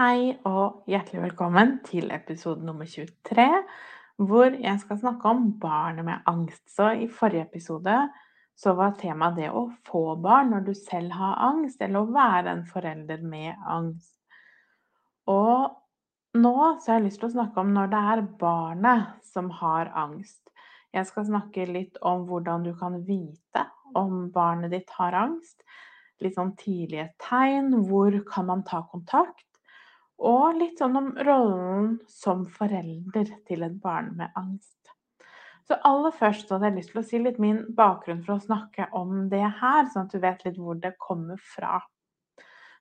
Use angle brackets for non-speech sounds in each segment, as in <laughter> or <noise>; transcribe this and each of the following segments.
Hei og hjertelig velkommen til episode nummer 23, hvor jeg skal snakke om barnet med angst. Så i forrige episode så var temaet det å få barn når du selv har angst, eller å være en forelder med angst. Og nå så har jeg lyst til å snakke om når det er barnet som har angst. Jeg skal snakke litt om hvordan du kan vite om barnet ditt har angst. Litt sånn tidlige tegn. Hvor kan man ta kontakt? Og litt sånn om rollen som forelder til et barn med angst. Så aller først hadde jeg lyst til å si litt min bakgrunn for å snakke om det her, sånn at du vet litt hvor det kommer fra.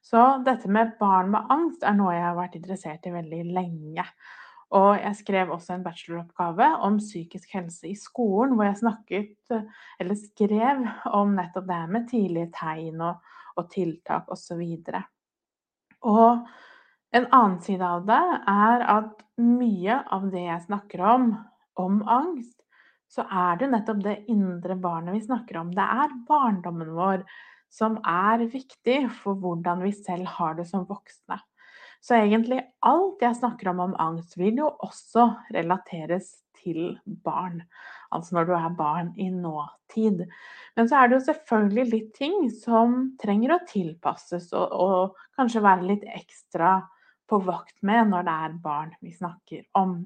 Så dette med barn med angst er noe jeg har vært interessert i veldig lenge. Og jeg skrev også en bacheloroppgave om psykisk helse i skolen, hvor jeg snakket, eller skrev om nettopp det med tidlige tegn og, og tiltak osv. Og, og en annen side av det er at mye av det jeg snakker om, om angst, så er det nettopp det indre barnet vi snakker om. Det er barndommen vår som er viktig for hvordan vi selv har det som voksne. Så egentlig alt jeg snakker om om angst, vil jo også relateres til barn. Altså når du er barn i nåtid. Men så er det jo selvfølgelig litt ting som trenger å tilpasses og, og kanskje være litt ekstra på vakt med når det er barn vi snakker om.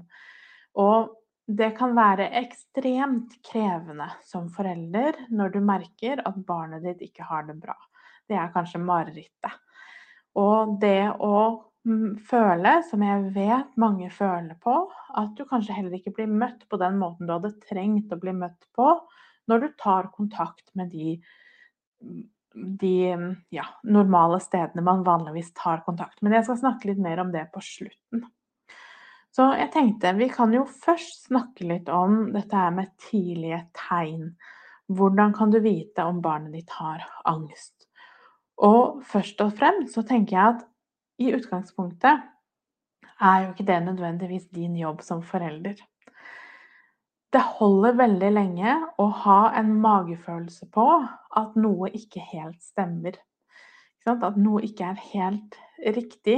Og det kan være ekstremt krevende som forelder når du merker at barnet ditt ikke har det bra. Det er kanskje marerittet. Og det å mm, føle, som jeg vet mange føler på, at du kanskje heller ikke blir møtt på den måten du hadde trengt å bli møtt på når du tar kontakt med de de ja, normale stedene man vanligvis tar kontakt. Men jeg skal snakke litt mer om det på slutten. Så jeg tenkte vi kan jo først snakke litt om dette her med tidlige tegn. Hvordan kan du vite om barnet ditt har angst? Og først og fremst så tenker jeg at i utgangspunktet er jo ikke det nødvendigvis din jobb som forelder. Det holder veldig lenge å ha en magefølelse på at noe ikke helt stemmer. At noe ikke er helt riktig.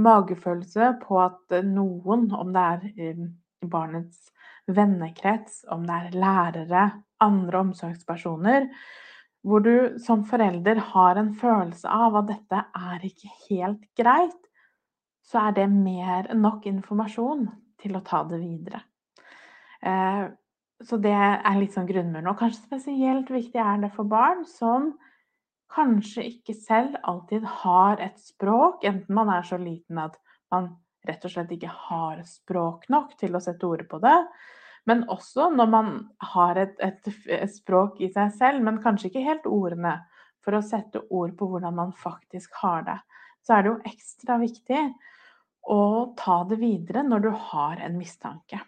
Magefølelse på at noen, om det er eh, barnets vennekrets, om det er lærere, andre omsorgspersoner, hvor du som forelder har en følelse av at dette er ikke helt greit, så er det mer enn nok informasjon til å ta det videre. Eh, så det er litt sånn grunnmuren. Og kanskje spesielt viktig er det for barn som kanskje ikke selv alltid har et språk, enten man er så liten at man rett og slett ikke har språk nok til å sette ord på det, men også når man har et, et, et språk i seg selv, men kanskje ikke helt ordene, for å sette ord på hvordan man faktisk har det. Så er det jo ekstra viktig å ta det videre når du har en mistanke.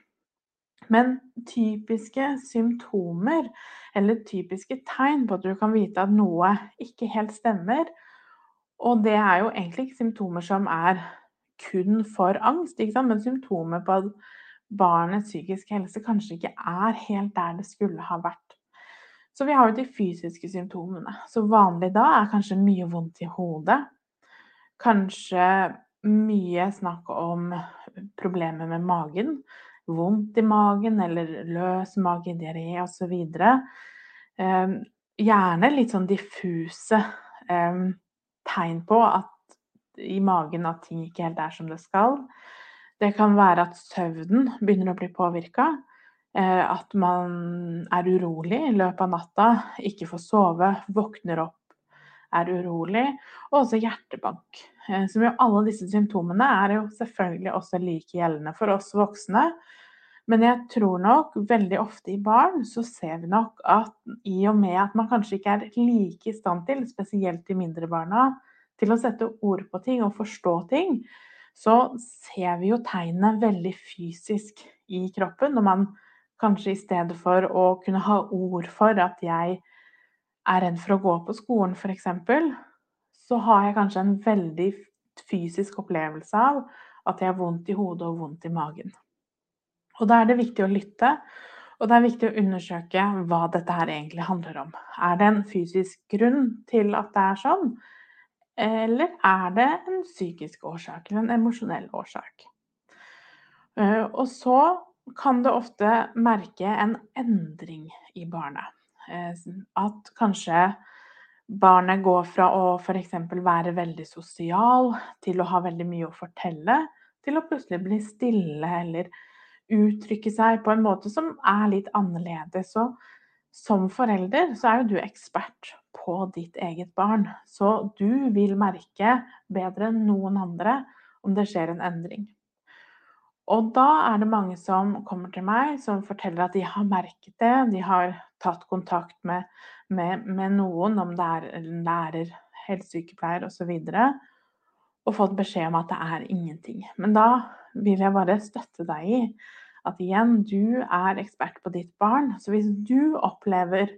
Men typiske symptomer, eller typiske tegn på at du kan vite at noe ikke helt stemmer Og det er jo egentlig ikke symptomer som er kun for angst, men symptomer på at barnets psykiske helse kanskje ikke er helt der det skulle ha vært. Så vi har jo de fysiske symptomene. Så vanlig da er kanskje mye vondt i hodet. Kanskje mye snakk om problemer med magen vondt i magen eller løs mage, diaré osv. Eh, gjerne litt sånn diffuse eh, tegn på at i magen at ting ikke helt er som det skal. Det kan være at søvnen begynner å bli påvirka. Eh, at man er urolig i løpet av natta, ikke får sove, våkner opp, er urolig. Og også hjertebank. Eh, jo alle disse symptomene er jo selvfølgelig også like gjeldende for oss voksne. Men jeg tror nok veldig ofte i barn så ser vi nok at i og med at man kanskje ikke er like i stand til, spesielt de mindre barna, til å sette ord på ting og forstå ting, så ser vi jo tegnene veldig fysisk i kroppen. Når man kanskje i stedet for å kunne ha ord for at jeg er redd for å gå på skolen, f.eks., så har jeg kanskje en veldig fysisk opplevelse av at jeg har vondt i hodet og vondt i magen. Og da er det viktig å lytte, og det er viktig å undersøke hva dette her egentlig handler om. Er det en fysisk grunn til at det er sånn, eller er det en psykisk årsak eller en emosjonell årsak? Eh, og så kan det ofte merke en endring i barnet. Eh, at kanskje barnet går fra å f.eks. være veldig sosial til å ha veldig mye å fortelle, til å plutselig bli stille eller uttrykke seg på en måte som er litt annerledes. Så som forelder så er jo du ekspert på ditt eget barn, så du vil merke bedre enn noen andre om det skjer en endring. Og da er det mange som kommer til meg som forteller at de har merket det. De har tatt kontakt med, med, med noen, om det er lærer, helsesykepleier osv. Og, og fått beskjed om at det er ingenting. Men da vil jeg bare støtte deg i at igjen, du er ekspert på ditt barn. Så hvis du opplever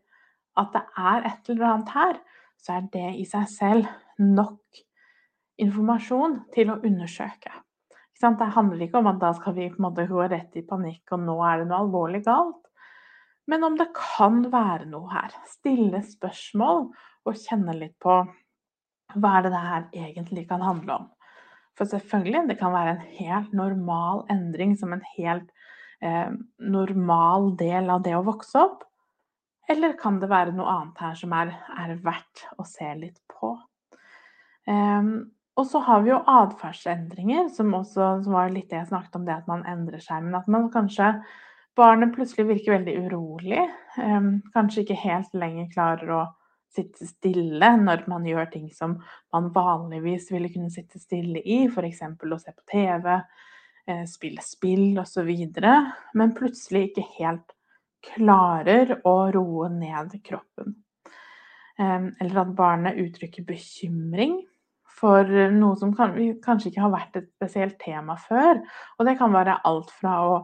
at det er et eller annet her, så er det i seg selv nok informasjon til å undersøke. Det handler ikke om at da skal vi på en måte gå rett i panikk, og nå er det noe alvorlig galt. Men om det kan være noe her. Stille spørsmål og kjenne litt på hva er det det her egentlig kan handle om. For selvfølgelig, det kan være en helt normal endring som en helt eh, normal del av det å vokse opp. Eller kan det være noe annet her som er, er verdt å se litt på? Um, og så har vi jo atferdsendringer, som også som var litt det jeg snakket om, det at man endrer seg. Men at man kanskje Barnet plutselig virker veldig urolig. Um, kanskje ikke helt lenger klarer å sitte stille når man gjør ting som man vanligvis ville kunne sitte stille i, f.eks. å se på TV, eh, spille spill osv. Men plutselig ikke helt klarer å roe ned kroppen. Um, eller at barnet uttrykker bekymring for noe som kan, kanskje ikke har vært et spesielt tema før. Og det kan være alt fra å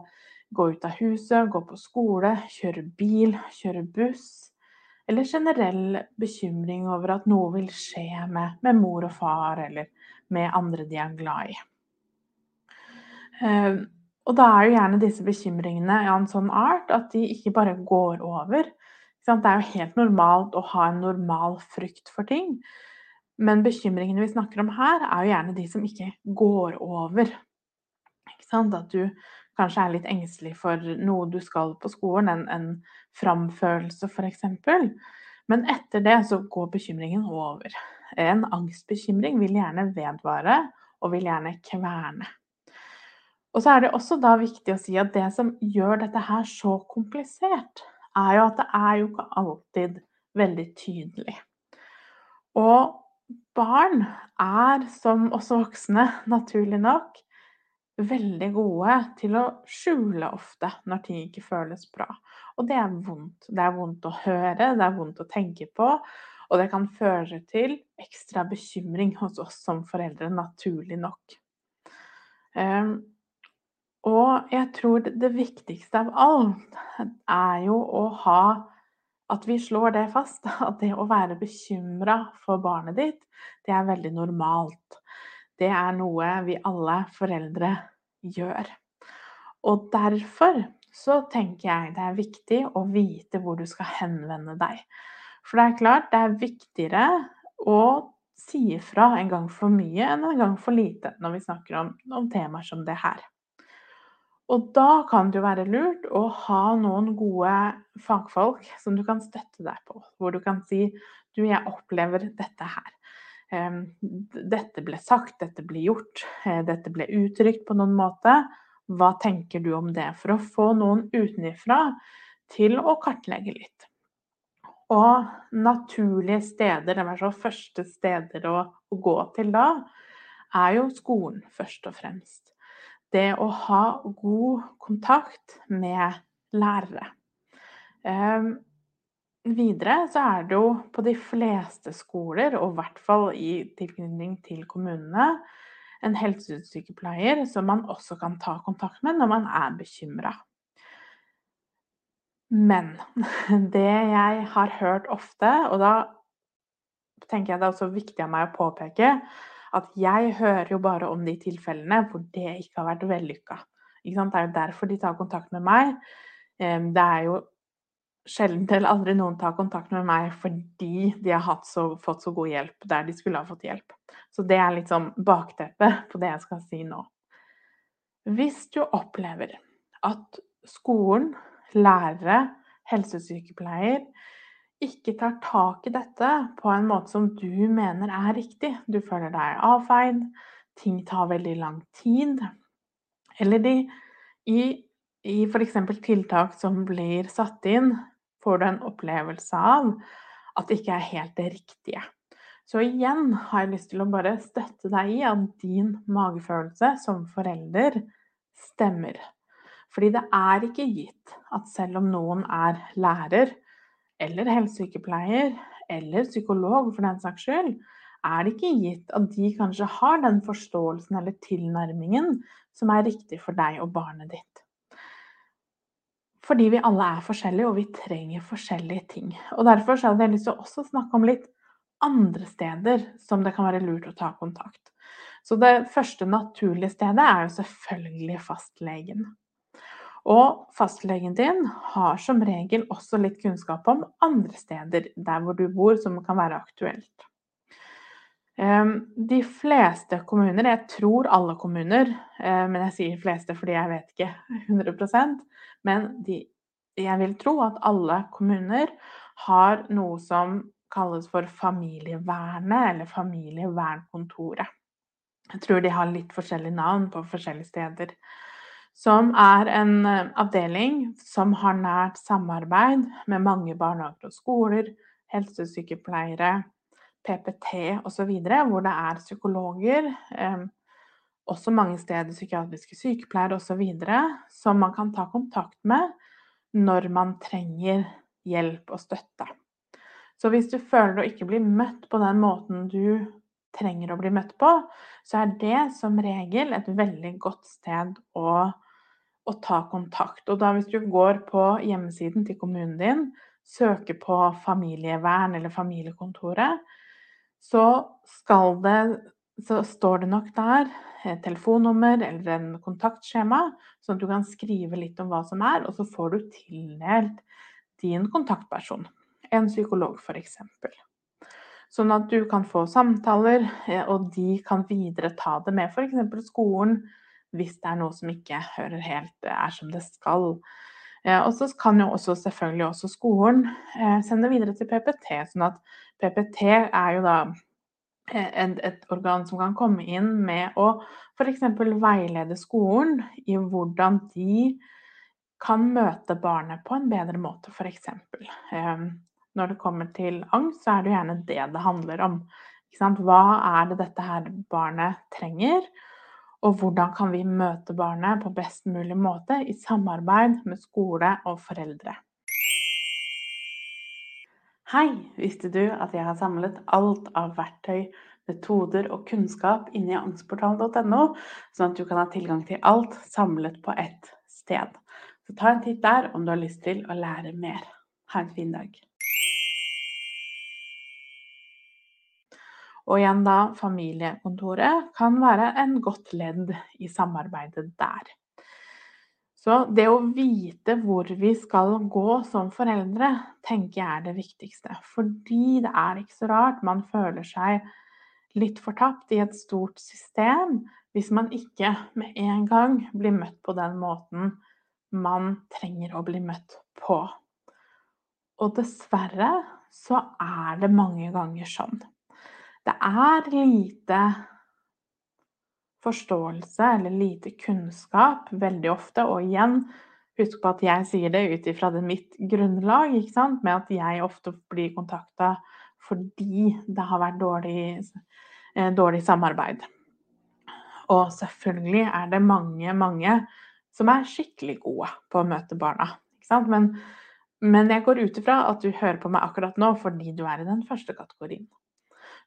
gå ut av huset, gå på skole, kjøre bil, kjøre buss. Eller generell bekymring over at noe vil skje med, med mor og far, eller med andre de er glad i. Uh, og da er jo gjerne disse bekymringene av en sånn art at de ikke bare går over. Det er jo helt normalt å ha en normal frykt for ting. Men bekymringene vi snakker om her, er jo gjerne de som ikke går over. Ikke sant? At du kanskje er litt engstelig for noe du skal på skolen, en, en framførelse f.eks. Men etter det så går bekymringen over. En angstbekymring vil gjerne vedvare og vil gjerne kverne. Og så er det også da viktig å si at det som gjør dette her så komplisert, er jo at det er jo ikke alltid veldig tydelig. Og barn er, som også voksne, naturlig nok, veldig gode til å skjule ofte når ting ikke føles bra. Og det er vondt. Det er vondt å høre, det er vondt å tenke på, og det kan føre til ekstra bekymring hos oss som foreldre, naturlig nok. Um, og jeg tror det viktigste av alt er jo å ha at vi slår det fast, at det å være bekymra for barnet ditt, det er veldig normalt. Det er noe vi alle foreldre gjør. Og derfor så tenker jeg det er viktig å vite hvor du skal henvende deg. For det er klart, det er viktigere å si ifra en gang for mye enn en gang for lite når vi snakker om, om temaer som det her. Og da kan det jo være lurt å ha noen gode fagfolk som du kan støtte deg på. Hvor du kan si du, jeg opplever dette her. Dette ble sagt, dette ble gjort, eh, dette ble uttrykt på noen måte. Hva tenker du om det? For å få noen utenifra til å kartlegge litt. Og naturlige steder, det er første steder å, gå til da, er jo skolen først og fremst det å ha god kontakt med lærere. Videre så er det jo på de fleste skoler, og i hvert fall i tilknytning til kommunene, en helsesykepleier som man også kan ta kontakt med når man er bekymra. Men <laughs> det jeg har hørt ofte, og da tenker jeg det er også viktig av meg å påpeke at jeg hører jo bare om de tilfellene hvor det ikke har vært vellykka. Det er jo derfor de tar kontakt med meg. Det er jo sjelden eller aldri noen tar kontakt med meg fordi de har så, fått så god hjelp der de skulle ha fått hjelp. Så det er litt sånn bakteppe på det jeg skal si nå. Hvis du opplever at skolen, lærere, helsesykepleier ikke tar tak i dette på en måte som du mener er riktig, du føler deg avfeid, ting tar veldig lang tid, eller de i, i f.eks. tiltak som blir satt inn, får du en opplevelse av at det ikke er helt det riktige. Så igjen har jeg lyst til å bare støtte deg i at din magefølelse som forelder stemmer. Fordi det er ikke gitt at selv om noen er lærer eller helsesykepleier eller psykolog for den saks skyld, er det ikke gitt at de kanskje har den forståelsen eller tilnærmingen som er riktig for deg og barnet ditt. Fordi vi alle er forskjellige, og vi trenger forskjellige ting. Og Derfor så hadde jeg lyst til å også snakke om litt andre steder som det kan være lurt å ta kontakt. Så det første naturlige stedet er jo selvfølgelig fastlegen. Og fastlegen din har som regel også litt kunnskap om andre steder der hvor du bor som kan være aktuelt. De fleste kommuner, jeg tror alle kommuner, eh, men jeg sier fleste fordi jeg vet ikke <laughs> 100% men de, jeg vil tro at alle kommuner har noe som kalles for familievernet eller familievernkontoret. Jeg tror de har litt forskjellige navn på forskjellige steder. Som er en eh, avdeling som har nært samarbeid med mange barnehager og skoler, helsesykepleiere, PPT osv., hvor det er psykologer, eh, også mange steder psykiatriske sykepleiere osv., som man kan ta kontakt med når man trenger hjelp og støtte. Så hvis du føler å ikke bli møtt på den måten du trenger å bli møtt på, så er det som regel et veldig godt sted å, å ta kontakt. Og da hvis du går på hjemmesiden til kommunen din, søker på familievern eller familiekontoret, så skal det så står det nok der et telefonnummer eller en kontaktskjema, sånn at du kan skrive litt om hva som er, og så får du tildelt din kontaktperson. En psykolog, f.eks. Sånn at du kan få samtaler, eh, og de kan videre ta det med f.eks. skolen hvis det er noe som ikke hører helt er som det skal. Eh, og så kan jo også selvfølgelig også skolen eh, sende videre til PPT, sånn at PPT er jo da et, et organ som kan komme inn med å f.eks. veilede skolen i hvordan de kan møte barnet på en bedre måte, f.eks. Eh, når det kommer til angst, så er det gjerne det det handler om. Hva er det dette her barnet trenger? Og hvordan kan vi møte barnet på best mulig måte i samarbeid med skole og foreldre? Hei! Visste du at jeg har samlet alt av verktøy, metoder og kunnskap inni angstportalen.no, sånn at du kan ha tilgang til alt samlet på ett sted. Så ta en titt der om du har lyst til å lære mer. Ha en fin dag. Og igjen da, familiekontoret kan være en godt ledd i samarbeidet der. Så det å vite hvor vi skal gå som foreldre, tenker jeg er det viktigste. Fordi det er ikke så rart man føler seg litt fortapt i et stort system hvis man ikke med en gang blir møtt på den måten man trenger å bli møtt på. Og dessverre så er det mange ganger sånn. Det er lite forståelse eller lite kunnskap veldig ofte. Og igjen, husk på at jeg sier det ut ifra mitt grunnlag, med at jeg ofte blir kontakta fordi det har vært dårlig, eh, dårlig samarbeid. Og selvfølgelig er det mange, mange som er skikkelig gode på å møte barna. Men, men, jeg går ut ifra at du hører på meg akkurat nå fordi du er i den første kategorien.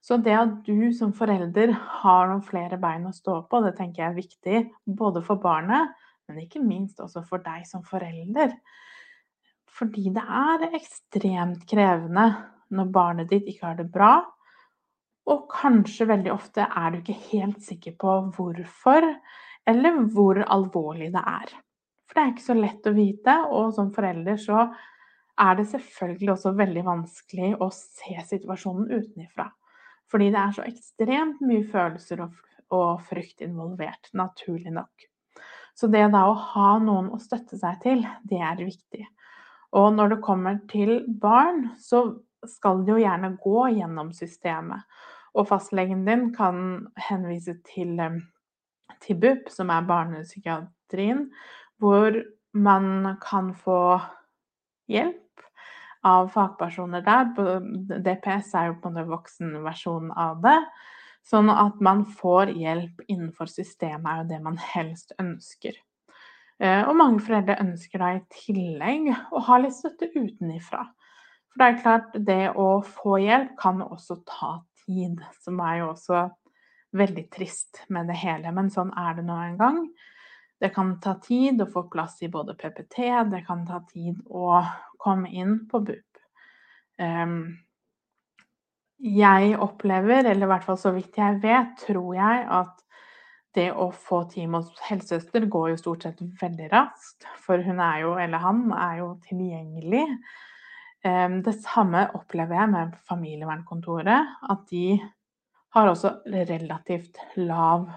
Så det at du som forelder har noen flere bein å stå på, det tenker jeg er viktig både for barnet, men ikke minst også for deg som forelder. Fordi det er ekstremt krevende når barnet ditt ikke har det bra, og kanskje veldig ofte er du ikke helt sikker på hvorfor, eller hvor alvorlig det er. For det er ikke så lett å vite, og som forelder så er det selvfølgelig også veldig vanskelig å se situasjonen utenifra. Fordi det er så ekstremt mye følelser og, og frykt involvert, naturlig nok. Så det da å ha noen å støtte seg til, det er viktig. Og når det kommer til barn, så skal de jo gjerne gå gjennom systemet. Og fastlegen din kan henvise til, eh, til BUP, som er barnepsykiatrien, hvor man kan få hjelp av fagpersoner der. DPS er jo på en voksenversjon av det. Sånn at man får hjelp innenfor systemet, er jo det man helst ønsker. Eh, og mange foreldre ønsker da i tillegg å ha litt støtte utenifra. For det er klart, det å få hjelp kan også ta tid, som er jo også veldig trist med det hele. Men sånn er det nå en gang. Det kan ta tid å få plass i både PPT, det kan ta tid å komme inn på BUP. Ehm, jeg opplever, eller i hvert fall så vidt jeg vet, tror jeg at det å få time hos helsesøster går jo stort sett veldig raskt. For hun er jo, eller han, er jo tilgjengelig. Ehm, det samme opplever jeg med familievernkontoret. At de har også relativt lav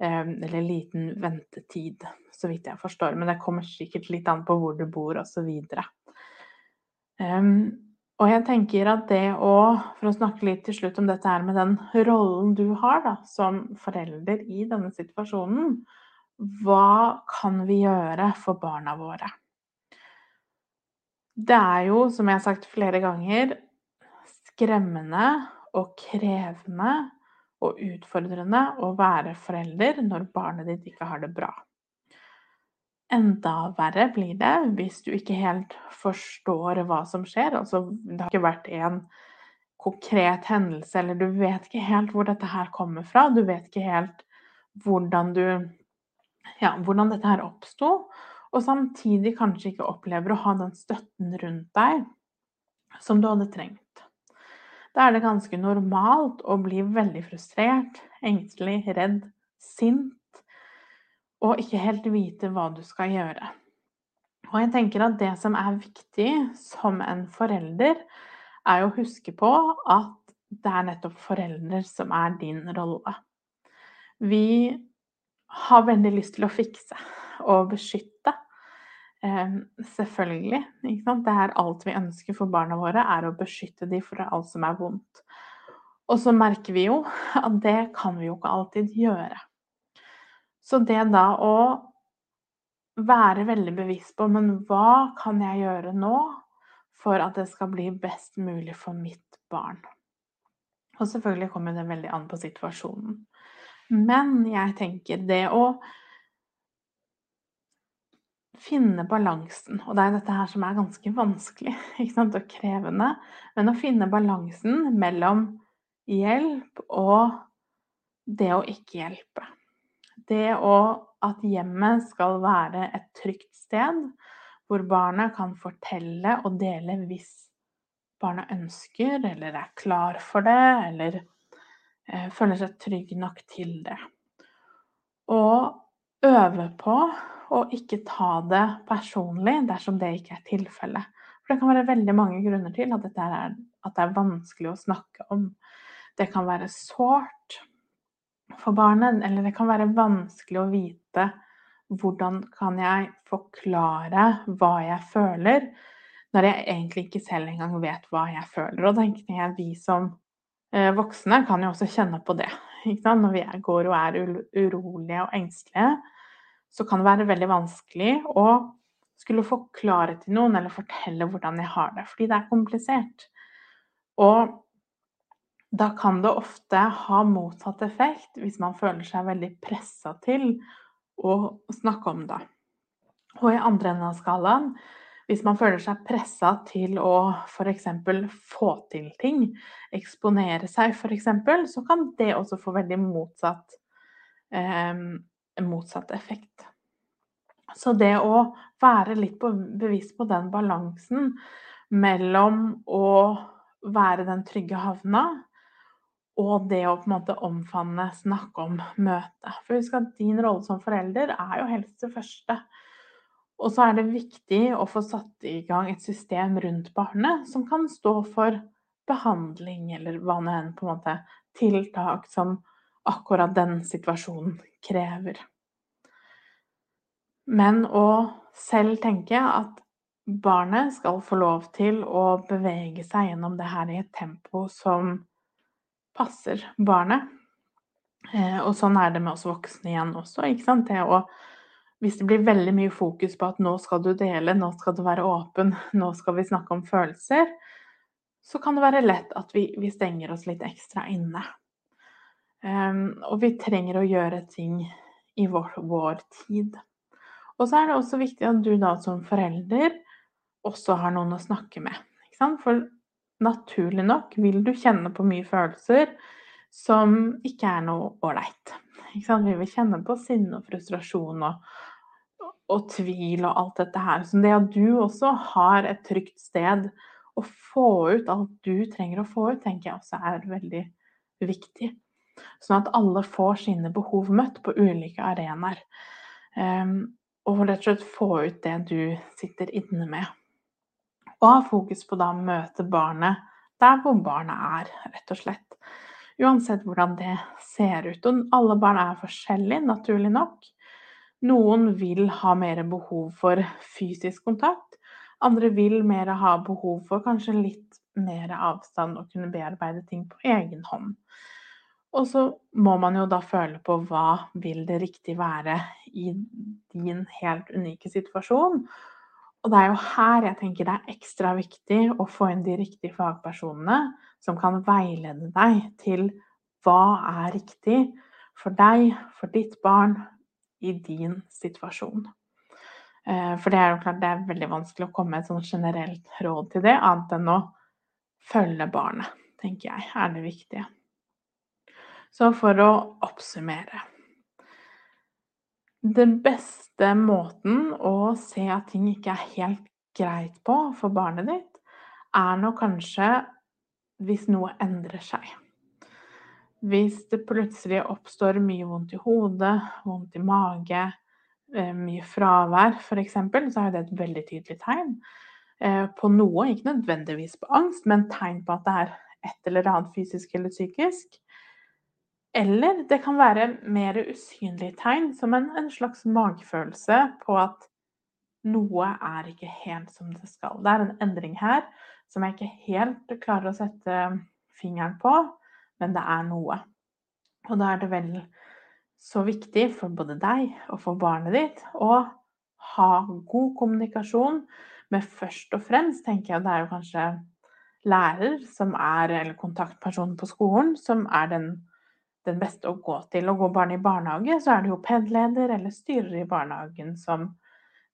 eller liten ventetid, så vidt jeg forstår. Men det kommer sikkert litt an på hvor du bor osv. Um, og jeg tenker at det å For å snakke litt til slutt om dette her med den rollen du har da, som forelder i denne situasjonen. Hva kan vi gjøre for barna våre? Det er jo, som jeg har sagt flere ganger, skremmende og krevende og utfordrende å være forelder når barnet ditt ikke har det bra. Enda verre blir det hvis du ikke helt forstår hva som skjer. Altså, det har ikke vært en konkret hendelse, eller du vet ikke helt hvor dette her kommer fra. Du vet ikke helt hvordan, du, ja, hvordan dette her oppsto. Og samtidig kanskje ikke opplever å ha den støtten rundt deg som du hadde trengt. Da er det ganske normalt å bli veldig frustrert, engstelig, redd, sint og ikke helt vite hva du skal gjøre. Og jeg tenker at det som er viktig som en forelder, er å huske på at det er nettopp forelder som er din rolle. Vi har veldig lyst til å fikse og beskytte. Eh, selvfølgelig. Det er alt vi ønsker for barna våre, er å beskytte dem for alt som er vondt. Og så merker vi jo <laughs> at det kan vi jo ikke alltid gjøre. Så det da å være veldig bevisst på Men hva kan jeg gjøre nå for at det skal bli best mulig for mitt barn? Og selvfølgelig kommer det veldig an på situasjonen. Men jeg tenker det å finne balansen, og det er dette her som er ganske vanskelig <laughs> og krevende, men å finne balansen mellom hjelp og det å ikke hjelpe. Det å at hjemmet skal være et trygt sted hvor barnet kan fortelle og dele hvis barnet ønsker eller er klar for det, eller eh, føler seg trygg nok til det. Og øve på å ikke ta det personlig dersom det ikke er tilfellet. For det kan være veldig mange grunner til at, er, at det er vanskelig å snakke om. Det kan være sårt, for barnet, eller det kan være vanskelig å vite hvordan kan jeg forklare hva jeg føler, når jeg egentlig ikke selv engang vet hva jeg føler. Og tenker jeg vi som eh, voksne kan jo også kjenne på det. Når vi går og er urolige og engstelige, så kan det være veldig vanskelig å skulle forklare til noen eller fortelle hvordan jeg har det, fordi det er komplisert. Og da kan det ofte ha motsatt effekt hvis man føler seg veldig pressa til å snakke om det. Og i andre enden av skalaen, Hvis man føler seg pressa til å f.eks. få til ting, eksponere seg f.eks., så kan det også få veldig motsatt, eh, motsatt effekt. Så det å være litt bevisst på den balansen mellom å være den trygge havna og det å på en måte omfavne, snakke om, møte. For husk at din rolle som forelder er jo helst det første. Og så er det viktig å få satt i gang et system rundt barnet som kan stå for behandling eller hva nå enn på en måte tiltak som akkurat den situasjonen krever. Men å selv tenke at barnet skal få lov til å bevege seg gjennom det her i et tempo som passer barnet. Eh, og sånn er det med oss voksne igjen også. Det å hvis det blir veldig mye fokus på at nå skal du dele, nå skal du være åpen, nå skal vi snakke om følelser, så kan det være lett at vi, vi stenger oss litt ekstra inne. Um, og vi trenger å gjøre ting i vår, vår, tid. Og så er det også viktig at du da som forelder også har noen å snakke med. For naturlig nok vil du kjenne på mye følelser som ikke er noe ålreit. Vi vil kjenne på sinne og frustrasjon og, og tvil og alt dette her. Så det at du også har et trygt sted å få ut alt du trenger å få ut, tenker jeg også er veldig viktig. Sånn at alle får sine behov møtt på ulike arenaer. Um, og rett og slett få ut det du sitter inne med. Og ha fokus på da å møte barnet der hvor barnet er, rett og slett. Uansett hvordan det ser ut. Og alle barn er forskjellige, naturlig nok. Noen vil ha mer behov for fysisk kontakt. Andre vil mer ha behov for kanskje litt mer avstand og kunne bearbeide ting på egen hånd. Og så må man jo da føle på hva vil det riktig være i din helt unike situasjon. Og det er jo her jeg tenker det er ekstra viktig å få inn de riktige fagpersonene som kan veilede deg til hva er riktig for deg, for ditt barn, i din situasjon. Eh, for det er jo klart det er veldig vanskelig å komme med et sånn generelt råd til det, annet enn å følge barnet, tenker jeg er det viktige. Så for å oppsummere Den beste måten å se at ting ikke er helt greit på for barnet ditt, er nå kanskje hvis noe endrer seg. Hvis det plutselig oppstår mye vondt i hodet, vondt i mage, eh, mye fravær f.eks., så er det et veldig tydelig tegn eh, på noe. Ikke nødvendigvis på angst, men tegn på at det er et eller annet fysisk eller psykisk. Eller det kan være mer usynlige tegn, som en, en slags magefølelse på at noe er ikke helt som det skal. Det er en endring her som jeg ikke helt klarer å sette fingeren på, men det er noe. Og da er det vel så viktig for både deg og for barnet ditt å ha god kommunikasjon med først og fremst, tenker jeg, det er jo kanskje lærer som er, eller kontaktpersonen på skolen, som er den, den beste å gå til. Å gå barn i barnehage, så er det jo PED-leder eller styrer i barnehagen som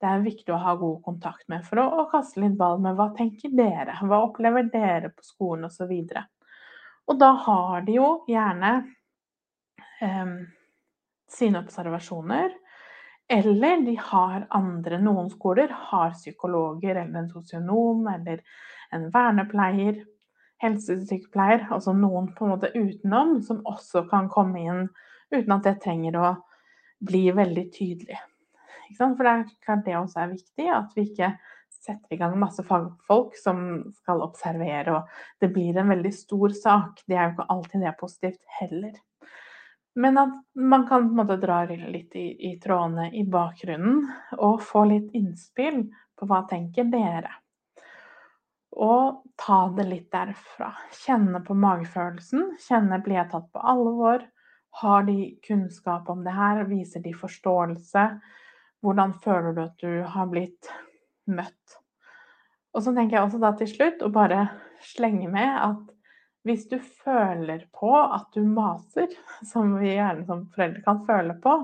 det er viktig å ha god kontakt med for å, å kaste litt ball med hva tenker dere, hva opplever dere på skolen osv. Og, så og da har de jo gjerne eh, sine observasjoner, eller de har andre Noen skoler har psykologer eller en sosionom eller en vernepleier, helsesykepleier, altså noen på en måte utenom som også kan komme inn uten at det trenger å bli veldig tydelig. For det er klart det også er viktig, at vi ikke setter i gang masse fagfolk som skal observere, og det blir en veldig stor sak. Det er jo ikke alltid det er positivt heller. Men at man kan på en måte dra litt i, i trådene i bakgrunnen og få litt innspill på hva tenker dere. Og ta det litt derfra. Kjenne på magefølelsen. Kjenne blir jeg tatt på alvor? Har de kunnskap om det her? Viser de forståelse? Hvordan føler du at du har blitt møtt? Og så tenker jeg også da til slutt å bare slenge med at hvis du føler på at du maser, <laughs> som vi gjerne som foreldre kan føle på,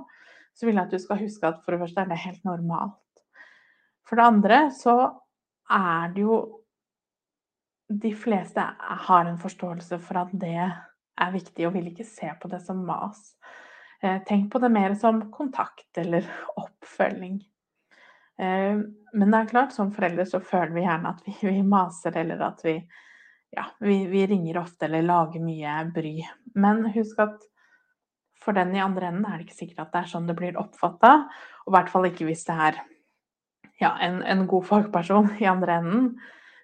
så vil jeg at du skal huske at for det første er det helt normalt. For det andre så er det jo De fleste har en forståelse for at det er viktig, og vil ikke se på det som mas. Eh, tenk på det mer som kontakt eller <laughs> oppfølging. Eh, men det er klart, som foreldre så føler vi gjerne at vi, vi maser, eller at vi ja, vi, vi, ringer ofte eller lager mye bry. Men husk at for den i andre enden er det ikke sikkert at det er sånn det blir oppfatta. Og i hvert fall ikke hvis det er ja, en, en, god fagperson i andre enden.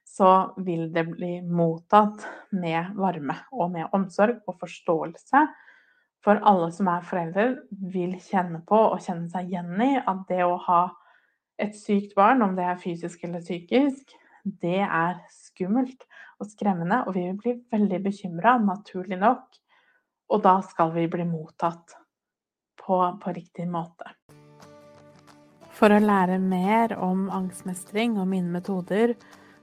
Så vil det bli mottatt med varme og med omsorg og forståelse. For alle som er foreldre, vil kjenne på og kjenne seg igjen i at det å ha et sykt barn, om det er fysisk eller psykisk, det er skummelt og skremmende, og vi vil bli veldig bekymra, naturlig nok. Og da skal vi bli mottatt på, på riktig måte. For å lære mer om angstmestring og mine metoder,